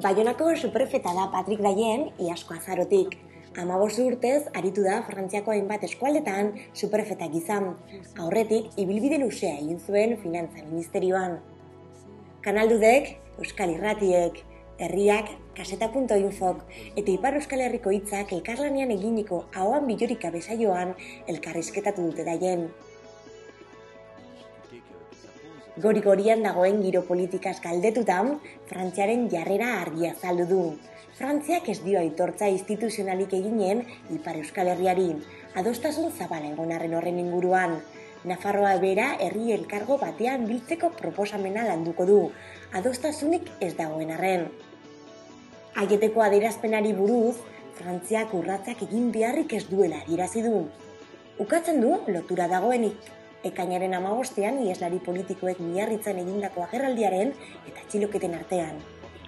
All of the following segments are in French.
Baionako superfeta da Patrick Dayen iasko azarotik. Amabos urtez, aritu da Frantziako hainbat eskualdetan superfeta gizan. Aurretik, ibilbide luzea egin zuen finantza ministerioan. Kanaldudek, Euskal Irratiek, Herriak, kaseta.infok eta Ipar Euskal Herriko hitzak elkarlanean eginiko ahoan bilorika besaioan elkarrizketatu dute daien. Gori-gorian dagoen giro politikaz galdetutan, Frantziaren jarrera argia azaldu du. Frantziak ez dio aitortza instituzionalik eginen Ipar Euskal Herriari, adostasun zabala egonarren horren inguruan. Nafarroa bera herri elkargo batean biltzeko proposamena landuko du, adostasunik ez dagoen arren. Aieteko adierazpenari buruz, Frantziak urratzak egin beharrik ez duela adierazi du. Ukatzen du lotura dagoenik ekainaren amabostean ieslari politikoek miarritzen egindako agerraldiaren eta txiloketen artean.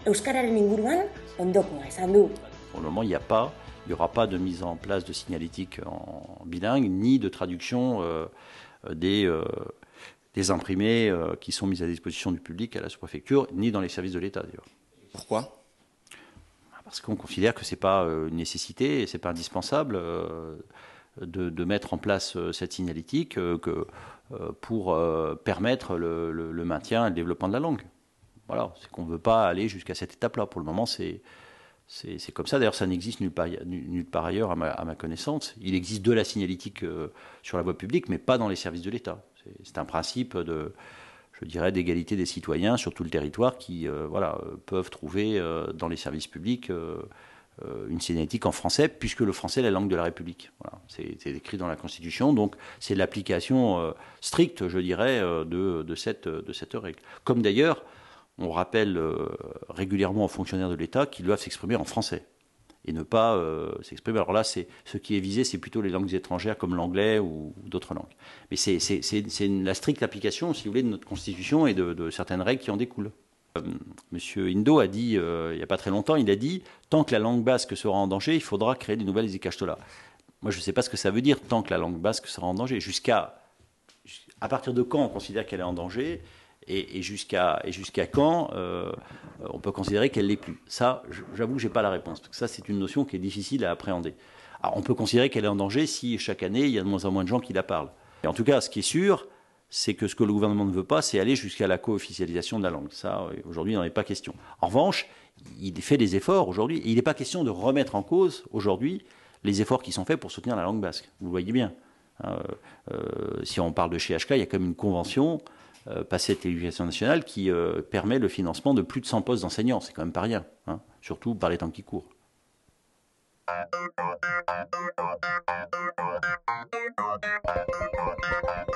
Euskararen inguruan ondokoa esan du. Pour le moment, il n'y a pas, il n'y aura pas de mise en place de signalétique en bilingue, ni de traduction euh, des, euh, des imprimés euh, qui sont mis à disposition du public à la sous-préfecture, ni dans les services de l'État d'ailleurs. Pourquoi? Parce qu'on considère que c'est pas une nécessité et c'est pas indispensable de, mettre en place cette signalétique que, pour permettre le, maintien et le développement de la langue. Voilà, c'est qu'on ne veut pas aller jusqu'à cette étape-là. Pour le moment, c'est c'est comme ça. D'ailleurs, ça n'existe nulle, part ailleurs à ma, connaissance. Il existe de la signalétique euh, sur la voie publique, mais pas dans les services de l'État. C'est un principe de, je dirais, d'égalité des citoyens sur tout le territoire qui, euh, voilà, peuvent trouver euh, dans les services publics une signalétique en français, puisque le français est la langue de la République. C'est écrit dans la Constitution, donc c'est l'application stricte, je dirais, de, de, cette, règle. Comme d'ailleurs, on rappelle euh, régulièrement aux fonctionnaires de l'État qu'ils doivent s'exprimer en français et ne pas euh, s'exprimer. Alors là, ce qui est visé, c'est plutôt les langues étrangères comme l'anglais ou, d'autres langues. Mais c'est la stricte application, si vous voulez, de notre Constitution et de certaines règles qui en découlent. Euh, Monsieur Indo a dit, euh, il n'y a pas très longtemps, il a dit, tant que la langue basque sera en danger, il faudra créer des nouvelles Ikastola. Moi, je ne sais pas ce que ça veut dire, tant que la langue basque sera en danger. Jusqu'à à partir de quand on considère qu'elle est en danger et, et jusqu'à jusqu'à quand euh, on peut considérer qu'elle l'est plus? Ça, j'avoue, j'ai pas la réponse. Parce que ça, c'est une notion qui est difficile à appréhender. Alors, on peut considérer qu'elle est en danger si chaque année il y a de moins en moins de gens qui la parlent. Et en tout cas, ce qui est sûr, c'est que ce que le gouvernement ne veut pas, c'est aller jusqu'à la co-officialisation de la langue. Ça, aujourd'hui, il n'en est pas question. En revanche, il fait des efforts aujourd'hui, il n'est pas question de remettre en cause aujourd'hui les efforts qui sont faits pour soutenir la langue basque. Vous le voyez bien. Euh, euh, si on parle de chez HK, il y a comme une convention euh, passée avec l'éducation nationale qui euh, permet le financement de plus de 100 postes d'enseignants. C'est quand même pas rien, hein, surtout par les temps qui courent.